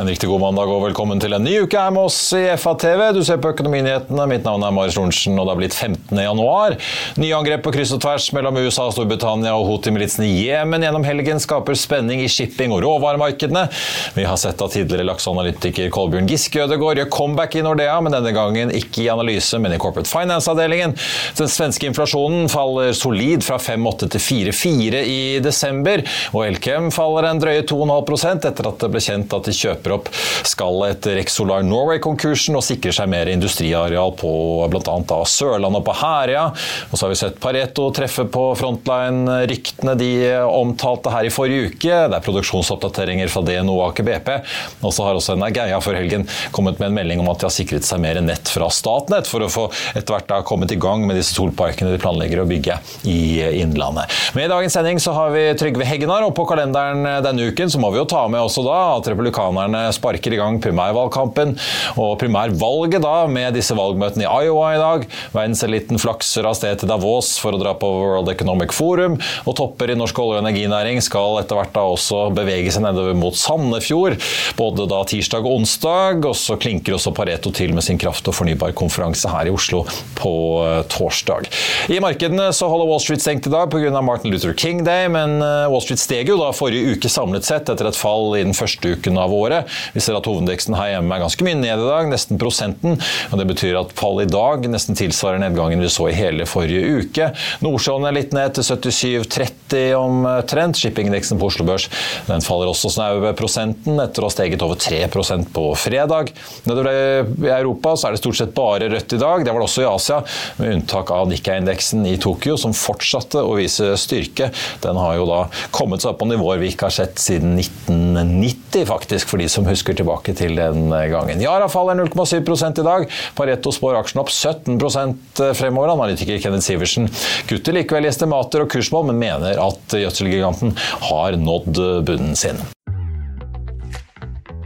En riktig god mandag og velkommen til en ny uke her med oss i FA-TV. Du ser på Økonominyhetene. Mitt navn er Marius Lorentzen, og det har blitt 15. januar. Nye angrep på kryss og tvers mellom USA, Storbritannia og Houthi-militsen i Jemen gjennom helgen skaper spenning i shipping- og råvaremarkedene. Vi har sett at tidligere lakseanalytiker Kolbjørn Giske Ødegaard gjør comeback i Nordea, men denne gangen ikke i analyse, men i Corporate Finance-avdelingen. Den svenske inflasjonen faller solid fra 5,8 til 4,4 i desember, og Elkem faller en drøye 2,5% etter at det ble kjent at de kjøper kjøper opp skallet etter Exolar Norway-konkursen og sikrer seg mer industriareal på bl.a. Sørlandet og på Herøya. Og så har vi sett Pareto treffe på Frontline-ryktene de omtalte her i forrige uke. Det er produksjonsoppdateringer fra DNO og Aker BP. Og så har også Energeia for helgen kommet med en melding om at de har sikret seg mer nett fra Statnett for å få etter hvert da kommet i gang med disse solparkene de planlegger å bygge i Innlandet. Med i dagens sending så har vi Trygve Hegnar, og på kalenderen denne uken så må vi jo ta med også da at republikanerne Demokraterne sparker i gang primærvalgkampen. Og primærvalget da, med disse valgmøtene i Iowa i dag. Verdenseliten flakser av sted til Davos for å dra på World Economic Forum. Og topper i norsk olje- og energinæring skal etter hvert da også bevege seg nedover mot Sandefjord. Både da tirsdag og onsdag. Og så klinker også Pareto til med sin kraft- og fornybarkonferanse her i Oslo på eh, torsdag. I markedene så holder Wall Street stengt i dag pga. Martin Luther King Day, men eh, Wall Street steg jo da forrige uke samlet sett etter et fall i den første uken av året. Vi ser at hovedindeksen her hjemme er ganske mye ned i dag, nesten prosenten. og Det betyr at fallet i dag nesten tilsvarer nedgangen vi så i hele forrige uke. Nordsjøen er litt ned til 77,30 omtrent. Shippingindeksen på Oslo Børs den faller også snaue prosenten etter å ha steget over 3% på fredag. Nedover i Europa så er det stort sett bare rødt i dag. Det var det også i Asia, med unntak av Nikkei-indeksen i Tokyo, som fortsatte å vise styrke. Den har jo da kommet seg opp på nivåer vi ikke har sett siden 1990, faktisk. for de som husker tilbake til den gangen. Yara faller 0,7 i dag. Pareto spår aksjen opp 17% fremover. Analytiker Kenneth Sivertsen kutter likevel i estimater og kursmål, men mener at gjødselgiganten har nådd bunnen sin.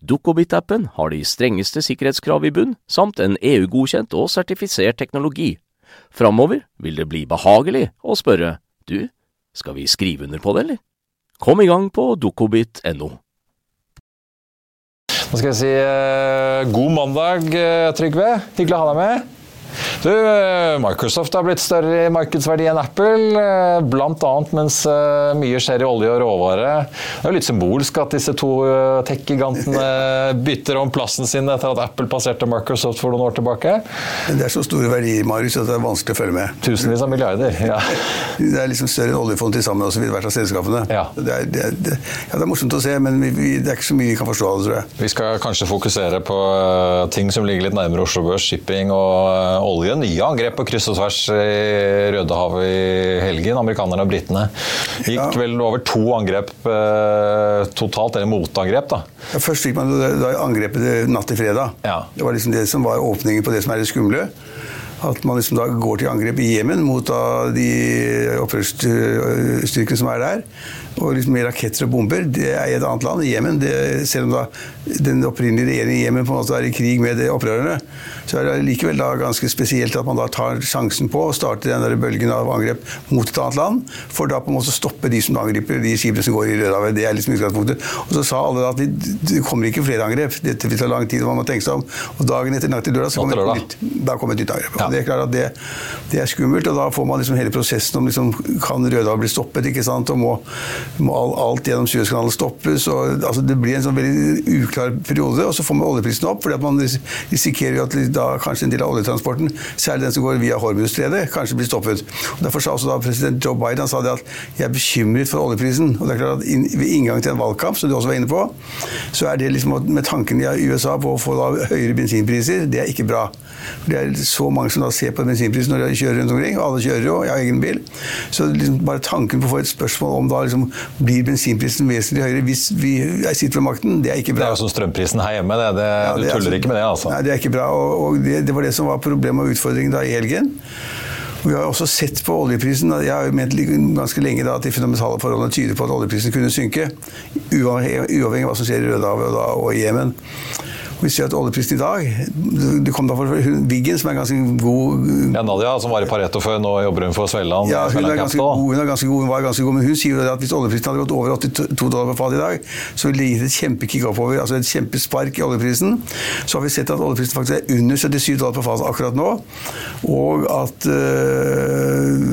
Dukkobit-appen har de strengeste sikkerhetskrav i bunn, samt en EU-godkjent og sertifisert teknologi. Framover vil det bli behagelig å spørre du, skal vi skrive under på det, eller? Kom i gang på dukkobit.no. Nå skal jeg si eh, god mandag, eh, Trygve. Hyggelig å ha deg med. Du, eh, Microsoft har blitt større i markedsverdi enn Apple, eh, bl.a. mens eh, mye skjer i olje og råvare. Det er jo litt symbolsk at disse to tech-gigantene bytter om plassen sin etter at Apple passerte Microsoft for noen år tilbake. Det er så store verdier Marius, at det er vanskelig å følge med. Tusenvis av milliarder. ja. Det er liksom større enn oljefondet til sammen også, hvert av selskapene. Ja. Det, er, det, det, ja, det er morsomt å se, men vi, vi, det er ikke så mye vi kan forstå av det, tror jeg. Vi skal kanskje fokusere på ting som ligger litt nærmere Oslo Børs, shipping og olje. Nye angrep på kryss og tvers i Rødehavet i helgen. Amerikanerne og britene gikk ja. vel over to angrep eh, totalt, eller motangrep. da. Ja, først fikk man da angrepet natt til fredag. Ja. Det var liksom det som var åpningen på det som er det skumle. At man liksom da går til angrep i Jemen mot de opprørsstyrkene som er der og liksom med raketter og bomber. Det er i et annet land, Jemen. Selv om da den opprinnelige regjeringen i Jemen på en måte er i krig med opprørerne, så er det likevel da ganske spesielt at man da tar sjansen på å starte den der bølgen av angrep mot et annet land, for da på en måte stoppe de som angriper de skipene som går i Rødehavet. Det er liksom utgangspunktet. Og så sa alle at det kommer ikke flere angrep. Dette vil ta lang tid, man må tenke seg om. Og dagen etter natt til lørdag så kommer et nytt, da kommer et nytt angrep. Ja. Det er klart at det, det, er skummelt, og da får man liksom hele prosessen om liksom, kan Rødehavet bli stoppet, ikke sant, og må må alt gjennom Suezkanalen stoppes. Og, altså, det blir en sånn veldig uklar periode. Og så får man oljeprisen opp, fordi at man risikerer at da kanskje en del av oljetransporten, særlig den som går via Hormuzstredet, kanskje blir stoppet. Og Derfor sa også da president Joe Biden sa det at jeg er bekymret for oljeprisen. Og det er klart at in, Ved inngang til en valgkamp, som du også var inne på, så er det liksom med tanken i USA på å få da høyere bensinpriser, det er ikke bra. For Det er så mange som da ser på bensinprisen når de kjører rundt omkring, og alle kjører jo, jeg har egen bil. Så liksom bare tanken på å få et spørsmål om da liksom blir bensinprisen vesentlig høyere hvis vi sitter ved makten, det er ikke bra. Det er jo som strømprisen her hjemme, det. det ja, det du tuller ikke med det, altså. Nei, det er ikke bra. Og, og det, det, var det som var problemet og utfordringen da i helgen. Vi har også sett på oljeprisen. Jeg har jo ment ganske lenge da, at de fundamentale forholdene tyder på at oljeprisen kunne synke. Uavhengig, av hva som skjer i Rødehavet og, og i Jemen. Vi ser at oljeprisen i dag Det kom da for Wiggen, som er ganske god Ja, Nadia, som var i Pareto før, nå jobber hun for Svelland. Ja, hun, er ganske god, hun, er ganske god, hun var ganske god, men hun sier at hvis oljeprisen hadde gått over 82 dollar per fat i dag, så ville det gitt et kjempekick oppover, altså et kjempespark i oljeprisen. Så har vi sett at oljeprisen faktisk er under 77 dollar per fat akkurat nå, og at øh,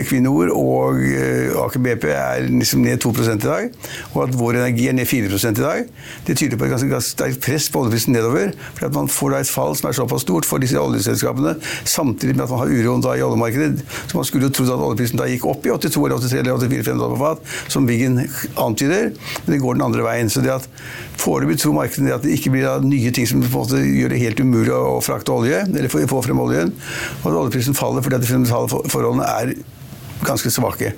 Equinor og eh, Aker BP er liksom ned 2% i dag, og at vår energi er ned 4% i dag. Det tyder på et ganske, ganske sterkt press på oljeprisen nedover. for at Man får et fall som er såpass stort for disse oljeselskapene, samtidig med at man har uroen i oljemarkedet. Så Man skulle jo trodd at oljeprisen da gikk opp i 82 eller 83 eller 84 5 dollar på fat, som Wiggen antyder, men det går den andre veien. Så det at Foreløpig tror markedet at det ikke blir nye ting som på en måte gjør det helt umulig å frakte olje, eller få frem oljen, og at oljeprisen faller fordi at de fundamentale forholdene er ganske svake.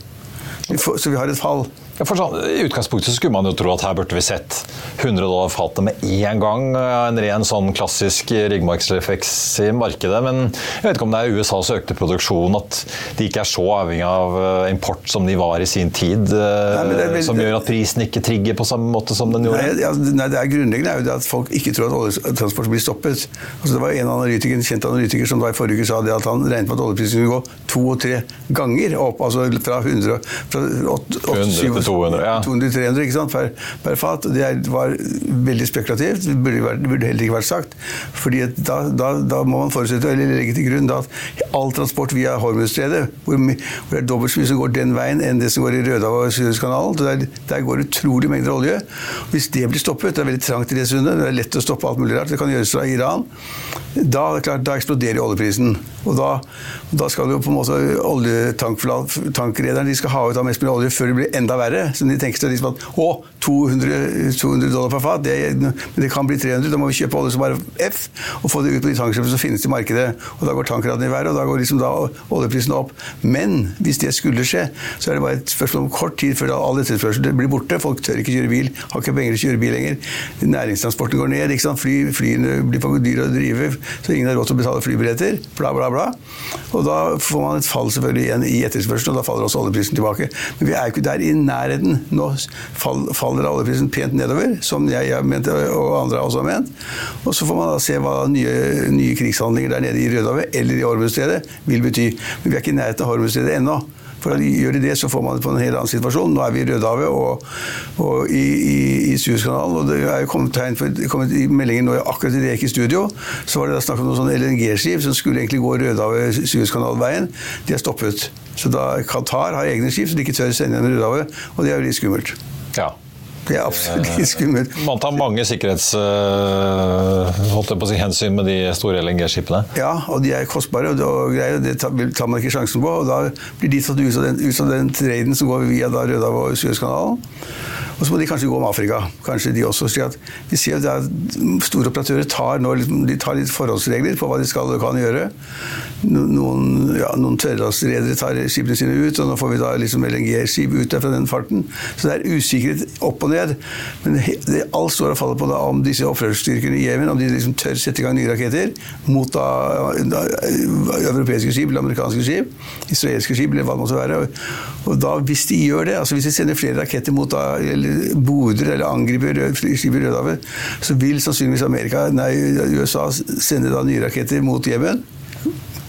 Så vi har et fall. Sånn, I utgangspunktet så skulle man jo tro at her burde vi sett 100 dollar fatet med én gang. En ren sånn klassisk ryggmargsrefleks i markedet. Men jeg vet ikke om det er USAs økte produksjon at de ikke er så avhengig av eh, import som de var i sin tid. Eh, nei, veldig, som gjør at prisen ikke trigger på samme måte som den gjorde? Nei, ja, nei det er grunnleggende er jo at folk ikke tror at oljetransport blir stoppet. Altså, det var en analytiker, en kjent analytiker som da i forrige uke sa det at han regnet med at oljeprisen skulle gå to og tre ganger opp. altså fra 100, fra 8, 8, 100 200, ja. 200-300 ikke sant, per, per, fat. Det var veldig spekulativt. Det burde, det burde, heller ikke vært sagt. fordi da, da, da, må man forutsette, eller legge til grunn at all transport via Hormuzstredet, hvor, hvor, det er dobbelt så mye som går den veien enn det som går i Rødehavet og Suezkanalen, der, der går utrolig mengder olje. Hvis det blir stoppet, det er veldig trangt i det sundet, det er lett å stoppe alt mulig rart, det kan gjøres fra Iran, da, klart, da eksploderer oljeprisen. Og da, da skal jo på en måte oljetankrederne de skal ha ut av mest mulig olje før det blir enda verre være. Så de tenker seg liksom at å, 200, 200 dollar per fat, det, det kan bli 300. Da må vi kjøpe olje som bare F og få det ut på de tankskipene som finnes i markedet. Og da går tankradene i været, og da går liksom da oljeprisen opp. Men hvis det skulle skje, så er det bare et spørsmål om kort tid før all etterspørsel blir borte. Folk tør ikke kjøre bil, har ikke penger til å kjøre bil lenger. Næringstransporten går ned. ikke sant? Fly, flyene blir for dyre å drive, så ingen har råd til å betale flybilletter. Bla, bla, bla. Og da får man et fall selvfølgelig igjen i etterspørselen, og da faller også oljeprisen tilbake. Men vi er ikke der i nærheten. Nå faller oljeprisen pent nedover, som jeg har ment, og andre også har ment. Og så får man da se hva nye, nye krigshandlinger der nede i Rødehavet eller i Hormuzstredet vil bety. Men vi er ikke i nærheten av Hormuzstredet ennå. For Gjør de det, så får man det på en helt annen situasjon. Nå er vi i Rødehavet og, og i, i, i Suezkanalen. Og det er jo kommet, tegn for, kommet i meldinger nå akkurat idet jeg gikk i studio, så var det da snakk om noen sånne LNG-skip som skulle egentlig gå Rødehavet-Suezkanalveien. De er stoppet. Så da Qatar har egne skip som de ikke tør sende gjennom Rødehavet, og det er jo litt skummelt. Ja. Det er absolutt litt skummelt. Man tar mange sikkerhetshensyn si, med de store LNG-skipene? Ja, og de er kostbare, og det, det tar man ikke sjansen på. og Da blir de tatt ut av den, ut av den traden som går via Rødehavet og Suezkanalen. Og så må de kanskje gå om Afrika. Kanskje de også. at de ser at Store operatører tar, nå, de tar litt forholdsregler på hva de skal og kan gjøre. Noen, ja, noen tørrlastredere tar skipene sine ut, og nå får vi da liksom LNG-skip ut der fra den farten. Så det er usikkerhet opp og ned. Men det, alt står og faller på da, om disse opprørsstyrkene i Jemen om de liksom tør sette i gang nye raketter mot da, da, europeiske skip eller amerikanske skip, israelske skip eller hva det måtte være. Og, og da, hvis de gjør det, altså hvis de sender flere raketter mot da, eller border eller angriper skip i Rødehavet, så vil sannsynligvis Amerika, nei, USA sende da nye raketter mot Jemen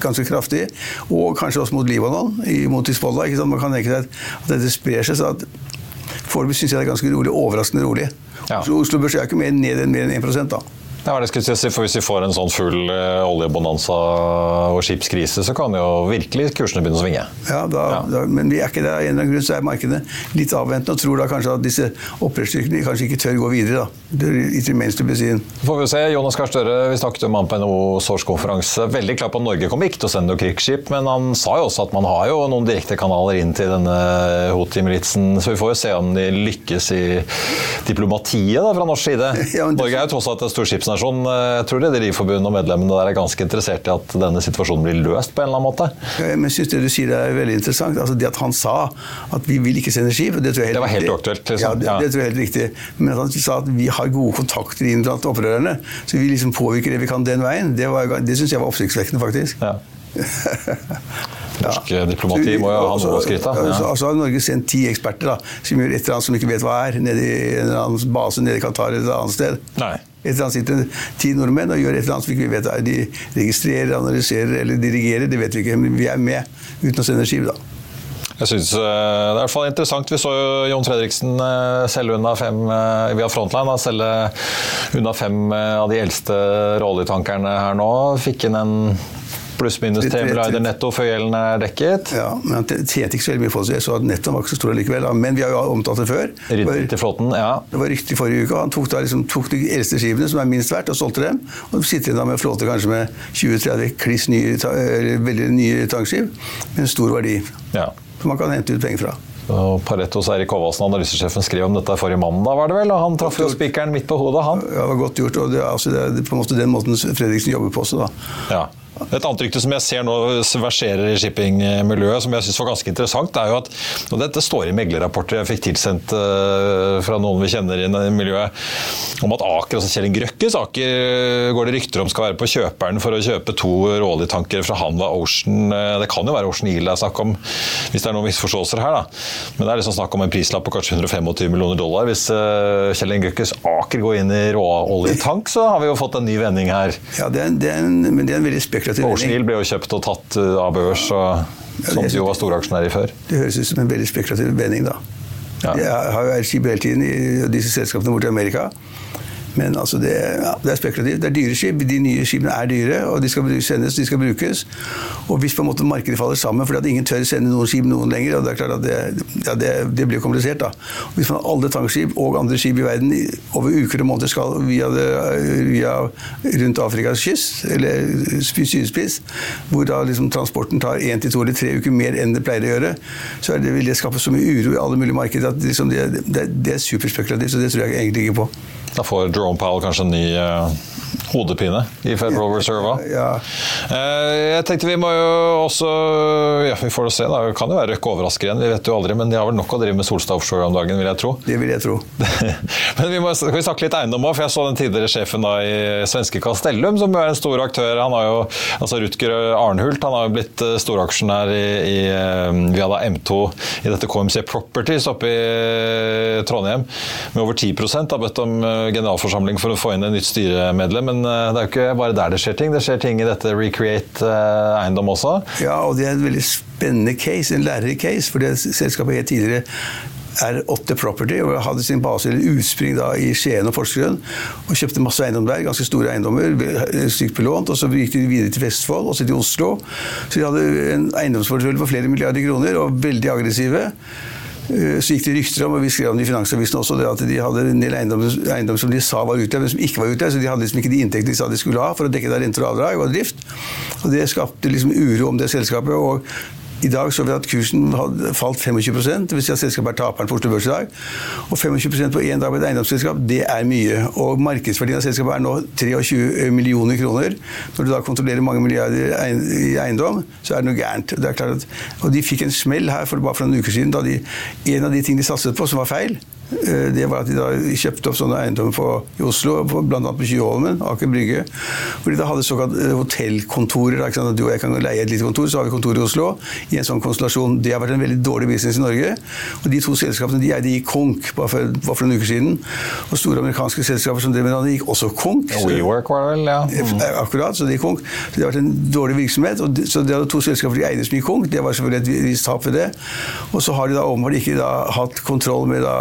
ganske kraftig. Og kanskje også mot Libanon, mot Hizbollah. Man kan tenke seg at dette sprer seg. så at Foreløpig syns jeg det er ganske rolig. Overraskende rolig. Ja. Oslo Børs er ikke mer ned enn mer enn 1 da. Ja, det skulle si, for Hvis vi får en sånn full uh, oljebonanza og skipskrise, så kan jo virkelig kursene begynne å svinge. Ja, da, ja. Da, men vi er ikke der. Av en eller annen grunn så er markedet litt avventende og tror da kanskje at disse opprørsstyrkene kanskje ikke tør gå videre. da. Det er remains to be. Får vi se. Jonas Gahr Støre, vi snakket om han på NHOs årskonferanse. Veldig klar på at Norge kommer ikke til å sende noe krigsskip, men han sa jo også at man har jo noen direktekanaler inn til denne Houthi-militsen, så vi får jo se om de lykkes i diplomatiet da, fra norsk side. Ja, Norge er jo tross alt et storskipsnasjon organisasjon. Eh, jeg tror Rederiforbundet og medlemmene der er ganske interessert i at denne situasjonen blir løst på en eller annen måte. Men jeg synes Det du sier er veldig interessant. Altså det at han sa at vi vil ikke sende skip Det, tror jeg helt, det var helt uaktuelt. Liksom. Ja, det, det, tror jeg helt riktig. Men at han sa at vi har gode kontakter inn blant opprørerne, så vi liksom påvirker det vi kan den veien, det, var, det syns jeg var oppsiktsvekkende, faktisk. Ja. Norsk ja. diplomati må jo ha noe å skryte av. Ja. Altså har Norge sendt ti eksperter da, som gjør et eller annet som ikke vet hva er, nede i en eller annen base nede i Qatar eller et annet sted. Nei. Et eller annet sitter ti nordmenn og gjør et eller annet som vi ikke vet er. De registrerer, analyserer eller dirigerer, det vet vi ikke. Men vi er med uten å sende skiv, da. Jeg synes eh, Det er i hvert fall interessant. Vi så jo Jon Fredriksen eh, selge unna fem eh, via Frontline, selge unna fem av de eldste råoljetankerne her nå. Fikk inn en pluss-minus 3 milliarder netto før gjelden er dekket. Ja, men Han tjente ikke så veldig mye på det, så nettoen var ikke så stor likevel. Men vi har jo omtalt det før. Ryddet til flåten, ja. Det var rykte forrige uke. Han tok, da, liksom, tok de eldste skipene, som er minst verdt, og solgte dem. Og sitter igjen med flåte kanskje med 20-30 kliss nye, veldig nye tankskip med en stor verdi. Ja. Som man kan hente ut penger fra. Og Paretos Eirik Håvaldsen, analysesjefen, skrev om dette forrige mandag, var det vel? Og han traff jo spikeren midt på hodet, han. Ja, det var godt gjort. og Det er, altså, det er på en måte den måten Fredriksen jobber på også, da. Ja. Et annet rykte som jeg ser nå verserer i shippingmiljøet, som jeg syns var ganske interessant, er jo at og Dette står i meglerrapporter jeg fikk tilsendt uh, fra noen vi kjenner i miljøet, om at Aker, altså Kjell Grøkkes Aker, går det rykter om skal være på kjøperen for å kjøpe to råoljetankere fra Hanva Ocean. Uh, det kan jo være Ocean Yield det er snakk om, hvis det er noen misforståelser her. da. Men det er liksom snakk om en prislapp på kanskje 125 millioner dollar. Hvis uh, Kjell Grøkkes Aker går inn i råoljetank, så har vi jo fått en ny vending her. Ja, det er, det er en, men det er en veldig spekulativ spekulativ Ocean Hill ble jo kjøpt og tatt uh, av børs, og, som jo var storaksjonær i før. Det høres ut som en veldig spekulativ vending, da. Ja. Jeg har jo eid skip hele tiden i disse selskapene borte i Amerika. Men altså det, ja, det, er spekulativt. Det er dyre skip. De nye skipene er dyre, og de skal sendes, de skal brukes. Og hvis på en måte markedet faller sammen fordi at ingen tør sende noen skip noen lenger, og det er klart at det, ja, det, det blir komplisert, da. Hvis man alle tankskip og andre skip i verden over uker og måneder skal via, via rundt Afrikas kyst, eller sydspiss, hvor da liksom transporten tar én til to eller tre uker mer enn det pleier å gjøre, så vil det skape så mye uro i alle mulige markeder at liksom det, det, det er superspekulativt, så det tror jeg egentlig ikke på. Da får Jerome Powell kanskje en ny uh, hodepine i Federal Reserve. Ja. Uh, jeg tenkte vi må jo også ja, Vi får se, da. Kan jo være Røkke overrasker igjen, vi vet jo aldri. Men de har vel nok å drive med Solstad Offshore om dagen, vil jeg tro. Det vil jeg tro. men vi må vi snakke litt eiendom òg, for jeg så den tidligere sjefen da i svenske Castellum, som er en stor aktør. Han har jo, altså Rutger Arnhult han har jo blitt eh, storaksjonær i, i via da M2 i dette KMC Properties oppe i Trondheim med over 10 har bedt om generalforsamling for å få inn et nytt styremedlem. Men eh, det er jo ikke bare der det skjer ting. Det skjer ting i dette Recreate eh, eiendom også. Ja, og det er en veldig spennende case, en lærerik case. For det selskapet het tidligere R8 Property og hadde sin base eller utspring da, i Skien og Porsgrunn. Og kjøpte masse eiendom der, ganske store eiendommer, stygt belånt. Og så gikk de videre til Vestfold og så til Oslo. Så de hadde en eiendomsportefølje på flere milliarder kroner og veldig aggressive. Eh, så gikk det rykter om, og vi skrev om det i Finansavisen også, at de hadde en del eiendom, eiendom som de sa var ute, men som ikke var ute. Så de hadde liksom ikke de inntektene de sa de skulle ha for å dekke der renter og avdrag og drift. Og det skapte liksom uro om det selskapet. og i dag så vi at kursen hadde falt 25 det vil si at selskapet er taperen på Oslo Børs i dag. Og 25% på én dag på et eiendomsselskap, det er mye. Og markedsverdien av selskapet er nå 23 millioner kroner. Når du da kontrollerer mange milliarder i eiendom, så er det noe gærent. Det at, og de fikk en smell her for bare for noen uker siden da de, en av de tingene de satset på, som var feil, det var at de da kjøpte opp sånne eiendommer i Oslo, bl.a. på Tjuvholmen, Aker Brygge. Hvor de da hadde såkalt eh, hotellkontorer. Da, at du og jeg kan leie et lite kontor, så har vi kontor i Oslo. I en sånn konstellasjon. Det har vært en veldig dårlig business i Norge. Og de to selskapene de eide gikk konk bare for, bare for noen uker siden. Og store amerikanske selskaper som drev med det, gikk også konk. WeWork var det vel, ja. Mm. Akkurat, så de gikk konk. Så det har vært en dårlig virksomhet. Og de, så de hadde to selskaper de eide som gikk konk. Det var selvfølgelig et visst tap ved det. Og så har de da åpenbart ikke da hatt kontroll med da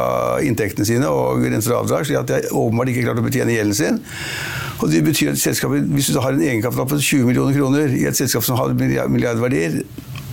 inntektene sine og renter og avdrag, slik at de åpenbart ikke klart å betjene gjelden sin. Og det betyr at selskapet, Hvis du har en egenkapital på 20 millioner kroner i et selskap som har milliardverdier,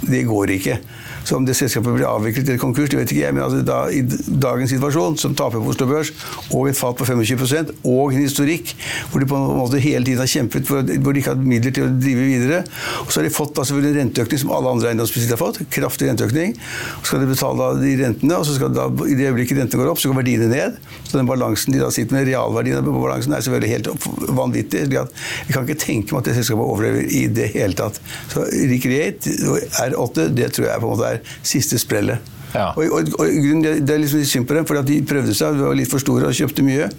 det går ikke. Så om det selskapet blir avviklet eller konkurs, det vet ikke jeg. Men altså da, i dagens situasjon, som taper på Oslo Børs, og et fall på 25% og en historikk hvor de på en måte hele tiden har kjempet, hvor de ikke har hatt midler til å drive videre, og så har de fått da selvfølgelig en renteøkning som alle andre eiendomsbesittere har fått. Kraftig renteøkning. Så skal de betale de rentene, og så skal da, i det øyeblikket rentene går opp, så går verdiene ned. Så den balansen de da sitter med, realverdiene av balansen, er selvfølgelig helt vanvittig. Vi kan ikke tenke meg at det selskapet overlever i det hele tatt. Så Recreate R8, det tror jeg på en måte er siste sprellet. Ja. Og, og, og, Det er liksom litt synd på dem, for de prøvde seg, de var litt for store og kjøpte mye.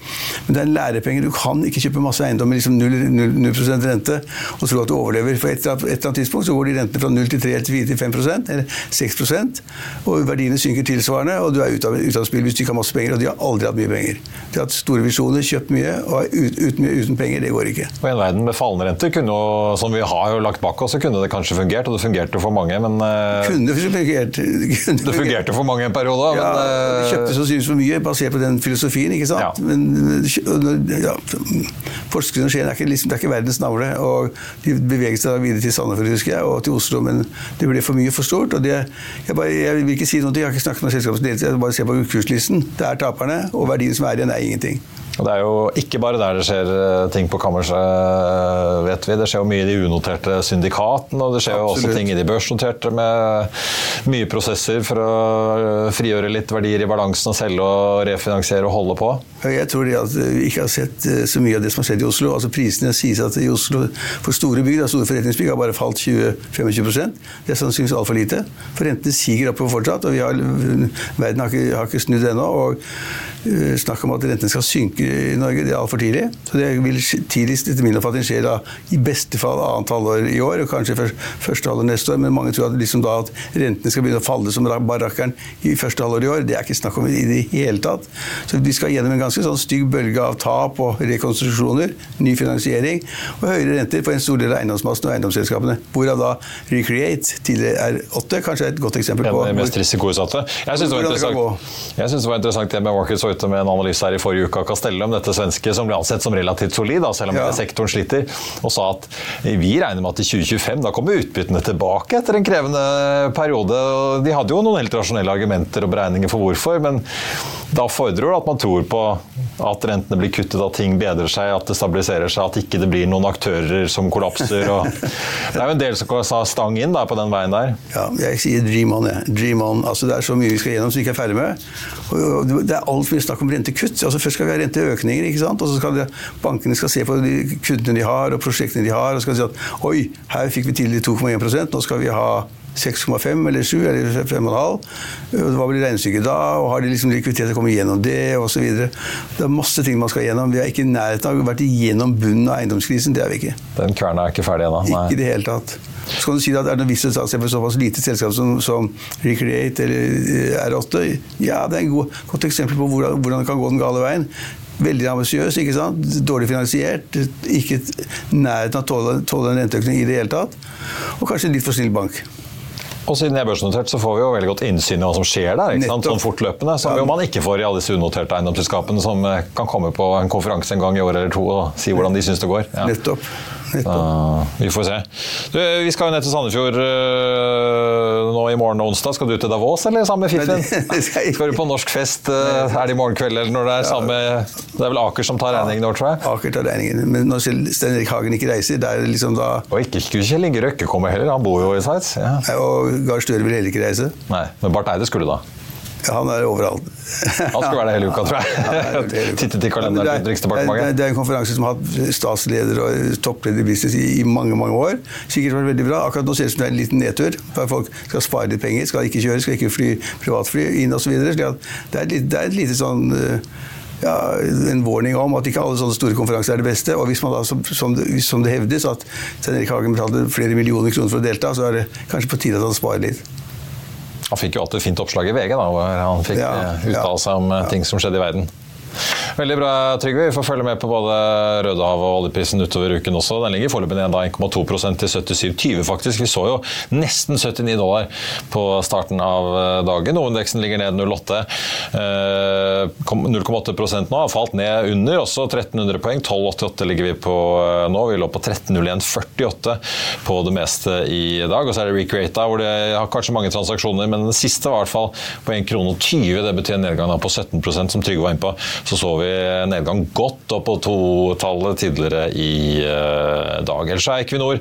Men det er lærepenger. Du kan ikke kjøpe masse eiendom med liksom 0, 0, 0 rente og tro at du overlever. For et, et eller annet tidspunkt så går de rentene fra 0 til 3 til 4 til 5 eller 6% og verdiene synker tilsvarende, og du er ute av, ut av spill hvis du ikke har masse penger. Og de har aldri hatt mye penger. De har hatt store visjoner, kjøpt mye, og ut, uten, uten, penger, det går ikke. Og I en verden med fallende renter, kunne, som vi har jo lagt bak oss, så kunne det kanskje fungert, og det fungerte for mange, men uh... Kunne fungert. Kunne det fungerte fungerte for mange en periode. Ja, men, de kjøpte sannsynligvis for mye basert på den filosofien. ikke sant? Ja. Men ja, Porsgrunn og Skien er liksom, er ikke verdens navle. og De beveget seg videre til Sandefjord husker jeg, og til Oslo, men det ble for mye for stort. og det, jeg, bare, jeg, vil ikke si noe, jeg har ikke snakket med selskapets ledelse, jeg bare ser på kurslisten. Det er taperne, og verdien som er igjen, er ingenting. Det er jo ikke bare der det skjer eh, ting på kammerset, eh, vet vi. Det skjer jo mye i de unoterte syndikatene, og det skjer jo også ting i de børsnoterte med mye prosesser for å eh, frigjøre litt verdier i balansen og selge og refinansiere og holde på. Jeg tror de at vi ikke har sett så mye av det som har skjedd i Oslo. Altså Prisene sies at i Oslo for store bygg, store forretningsbygg har bare falt 20-25 Det er sannsynligvis altfor lite. For rentene siger oppover fortsatt, og har, verden har ikke, har ikke snudd ennå. og Snakk om at rentene skal synke i Norge. Det er altfor tidlig. Så det vil tidligst etter min oppfatning skje da, i beste fall annet halvår i år, og kanskje første halvår neste år. Men mange tror at, liksom da, at rentene skal begynne å falle som barrakkeren i første halvår i år. Det er ikke snakk om i det hele tatt. Så vi skal gjennom en ganske sånn stygg bølge av tap og rekonstruksjoner, ny finansiering og høyere renter for en stor del av eiendomsmassen og eiendomsselskapene. Hvorav da Recreate tidligere er 8, kanskje er et godt eksempel på ja, mest risikoutsatte. Jeg syns det, det, var interessant det med Markets ute med en analyse her i forrige uke av Castell fortelle om dette svenske som ble ansett som relativt solid, da, selv om Ja. sektoren sliter, og sa at vi regner med at i 2025 da kommer utbyttene tilbake etter en krevende periode. og De hadde jo noen helt rasjonelle argumenter og beregninger for hvorfor, men da fordrer det at man tror på at rentene blir kuttet, at ting bedrer seg, at det stabiliserer seg, at ikke det blir noen aktører som kollapser. Og det er jo en del som sa stang inn da, på den veien der. Ja, jeg sier dream on, jeg. Dream on. Altså, det er så mye vi skal gjennom som vi ikke er ferdig med. Og det er altfor mye snakk om rentekutt. Altså, først skal vi ha renteøkninger, ikke sant? og så skal de, bankene skal se på de kundene de har, og prosjektene de har, og skal si at oi, her fikk vi til 2,1% nå skal vi ha 6,5 eller 7 eller 5,5. Hva blir regnestykket da? Og har de liksom likviditet til å komme gjennom det? Og så videre. det er masse ting man skal gjennom. Vi er ikke i nærheten av å vært igjennom bunnen av eiendomskrisen. Det er vi ikke. Den kverna er ikke ferdig ennå. Ikke i det hele tatt. Så kan du si at er det noen visse for såpass lite selskap som, som Recreate eller eh, R8? Ja, det er et godt eksempel på hvordan, hvordan det kan gå den gale veien. Veldig ambisiøs, ikke sant? dårlig finansiert, ikke nærheten av å tåle, tåle en renteøkning i det hele tatt. Og kanskje litt for snill bank. Og siden jeg er børsnotert, så får vi jo veldig godt innsyn i hva som skjer der. ikke sant? Sånn fortløpende, Som Ja. man ikke får i alle disse unoterte eiendomsselskapene som eh, kan komme på en konferanse en gang i år eller to og si hvordan de syns det går. Ja. Nettopp. Ah, vi får se. Du, vi skal jo ned til Sandefjord øh, nå i morgen og onsdag. Skal du til Davos, eller sammen med Fiffen? Det- det skal. Du på norsk fest? uh, er det i morgen kveld, eller når det er samme Det er vel Aker som tar regningen år, tror jeg? Aker tar regningen. Men når Stein Erik Hagen ikke reiser, da er det liksom da Og ikke skulle Kjell Inge Røkke komme heller, han bor jo i Sveits. Ja. Og Gahr Støre vil heller ikke reise. Nei, men Barth Eide skulle da. Ja, han er overalt. Han skulle være der hele uka, tror jeg. Tittet i kalenderen til Utenriksdepartementet. Det, er- en konferanse som har hatt statsleder og toppleder i business i, mange mange år. Sikkert vært veldig bra. Akkurat nå ser det ut som det er en liten nedtur. For folk skal spare litt penger, skal ikke kjøre, skal ikke fly privatfly inn osv. Det, er et er et lite sånn eh, ja, en warning om at ikke alle sånne store konferanser er det beste. Og hvis man da, som, som, det, som det hevdes, at Stein Erik Hagen betalte flere millioner kroner for å delta, så er det kanskje på tide at han sparer litt. Han fikk jo alltid et fint oppslag i VG, da, hvor han fikk Ja, eh, uttale seg om eh, ting som skjedde i verden. Veldig bra, Trygve. Vi får følge med på både Rødehavet og oljeprisen utover uken også. Den ligger foreløpig ned da 1,2% til 77,20 faktisk. Vi så jo nesten 79 dollar på starten av eh, dagen. Hovedindeksen ligger ned 0,8. Eh, 0,8% nå, har falt ned under, også 1300 poeng. 12,88 ligger vi på eh, nå. Vi lå på 13,01,48 på det meste i dag. Og så er det Recreata, hvor det har kanskje mange transaksjoner, men den siste var i hvert fall på 1 krone og 20. Det betyr en nedgang på 17% som Trygve var inne på. Så så vi nedgang godt opp på to-tallet tidligere i eh, dag. Ellers er Equinor,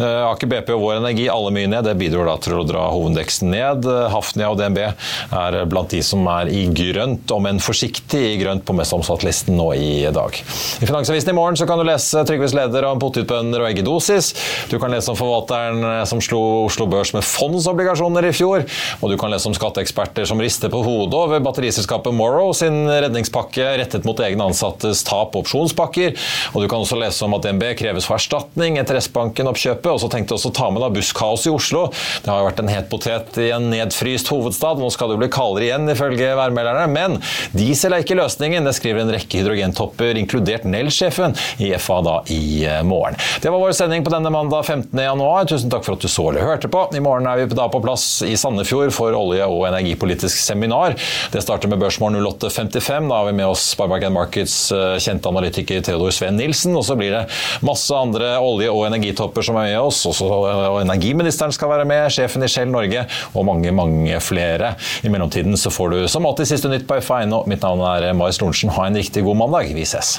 uh, Aker BP og Vår Energi alle mye ned. Det bidrar da til å dra hovedindeksen ned. Eh, Hafnia og DNB er blant de som er i grønt, om enn forsiktig i grønt på mest omsatt-listen nå i dag. I Finansavisen i morgen så kan du lese Trygves leder om potetbønder og eggedosis. Du kan lese om forvalteren eh, som slo Oslo Børs med fondsobligasjoner i fjor. Og du kan lese om skatteeksperter som rister på hodet over batteriselskapet Morrow sin redningspakke rettet mot egne ansattes tap og opsjonspakker. Og du kan også lese om at DNB kreves for erstatning etter S-banken-oppkjøpet. Og så tenkte jeg også ta med da busskaos i Oslo. Det har jo vært en het potet i en nedfryst hovedstad. Nå skal det jo bli kaldere igjen, ifølge værmelderne. Men diesel er ikke løsningen. Det skriver en rekke hydrogentopper, inkludert Nell-sjefen, i FA da i eh, morgen. Det var vår sending på denne mandag 15. januar. Tusen takk for at du så eller hørte på. I morgen er vi da på plass i Sandefjord for olje- og energipolitisk seminar. Det starter med Børsmorgen 08.55. Da har vi med oss Sparebank Markets eh, kjente analytiker Theodor Sven Nilsen. Og så blir det masse andre olje- og energitopper som er med oss. Også, og energiministeren skal være med, sjefen i Shell Norge og mange, mange flere. I mellomtiden så får du som alltid siste nytt på F1. Mitt navn er Marius Lorentzen. Ha en riktig god mandag. Vi ses.